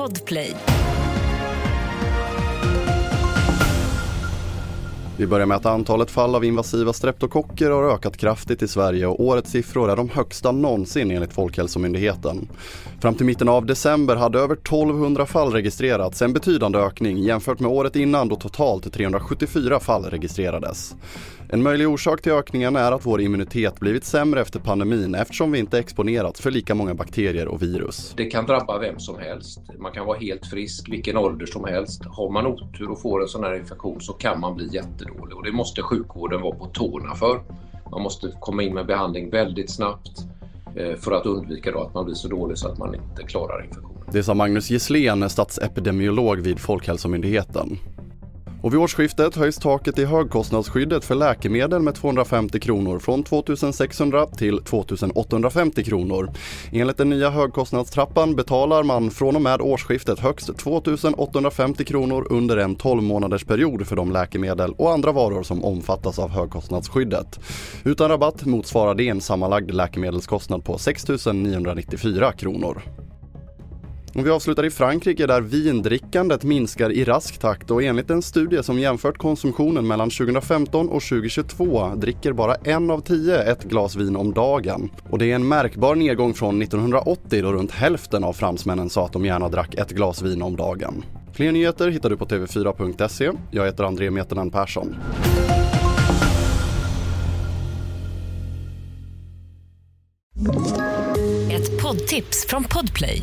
Podplay. Vi börjar med att antalet fall av invasiva streptokocker har ökat kraftigt i Sverige och årets siffror är de högsta någonsin enligt Folkhälsomyndigheten. Fram till mitten av december hade över 1200 fall registrerats, en betydande ökning jämfört med året innan då totalt 374 fall registrerades. En möjlig orsak till ökningen är att vår immunitet blivit sämre efter pandemin eftersom vi inte exponerats för lika många bakterier och virus. Det kan drabba vem som helst. Man kan vara helt frisk, vilken ålder som helst. Har man otur och får en sån här infektion så kan man bli jättedålig och det måste sjukvården vara på tårna för. Man måste komma in med behandling väldigt snabbt eh, för att undvika då att man blir så dålig så att man inte klarar infektionen. Det sa Magnus Gisslén, statsepidemiolog vid Folkhälsomyndigheten. Och vid årsskiftet höjs taket i högkostnadsskyddet för läkemedel med 250 kronor från 2600 till 2850 kronor. Enligt den nya högkostnadstrappan betalar man från och med årsskiftet högst 2850 kronor under en 12 månaders period för de läkemedel och andra varor som omfattas av högkostnadsskyddet. Utan rabatt motsvarar det en sammanlagd läkemedelskostnad på 6 994 kronor. Och vi avslutar i Frankrike där vindrickandet minskar i rask takt och enligt en studie som jämfört konsumtionen mellan 2015 och 2022 dricker bara en av tio ett glas vin om dagen. Och det är en märkbar nedgång från 1980 då runt hälften av fransmännen sa att de gärna drack ett glas vin om dagen. Fler nyheter hittar du på tv4.se. Jag heter André Metenen Persson. Ett poddtips från Podplay.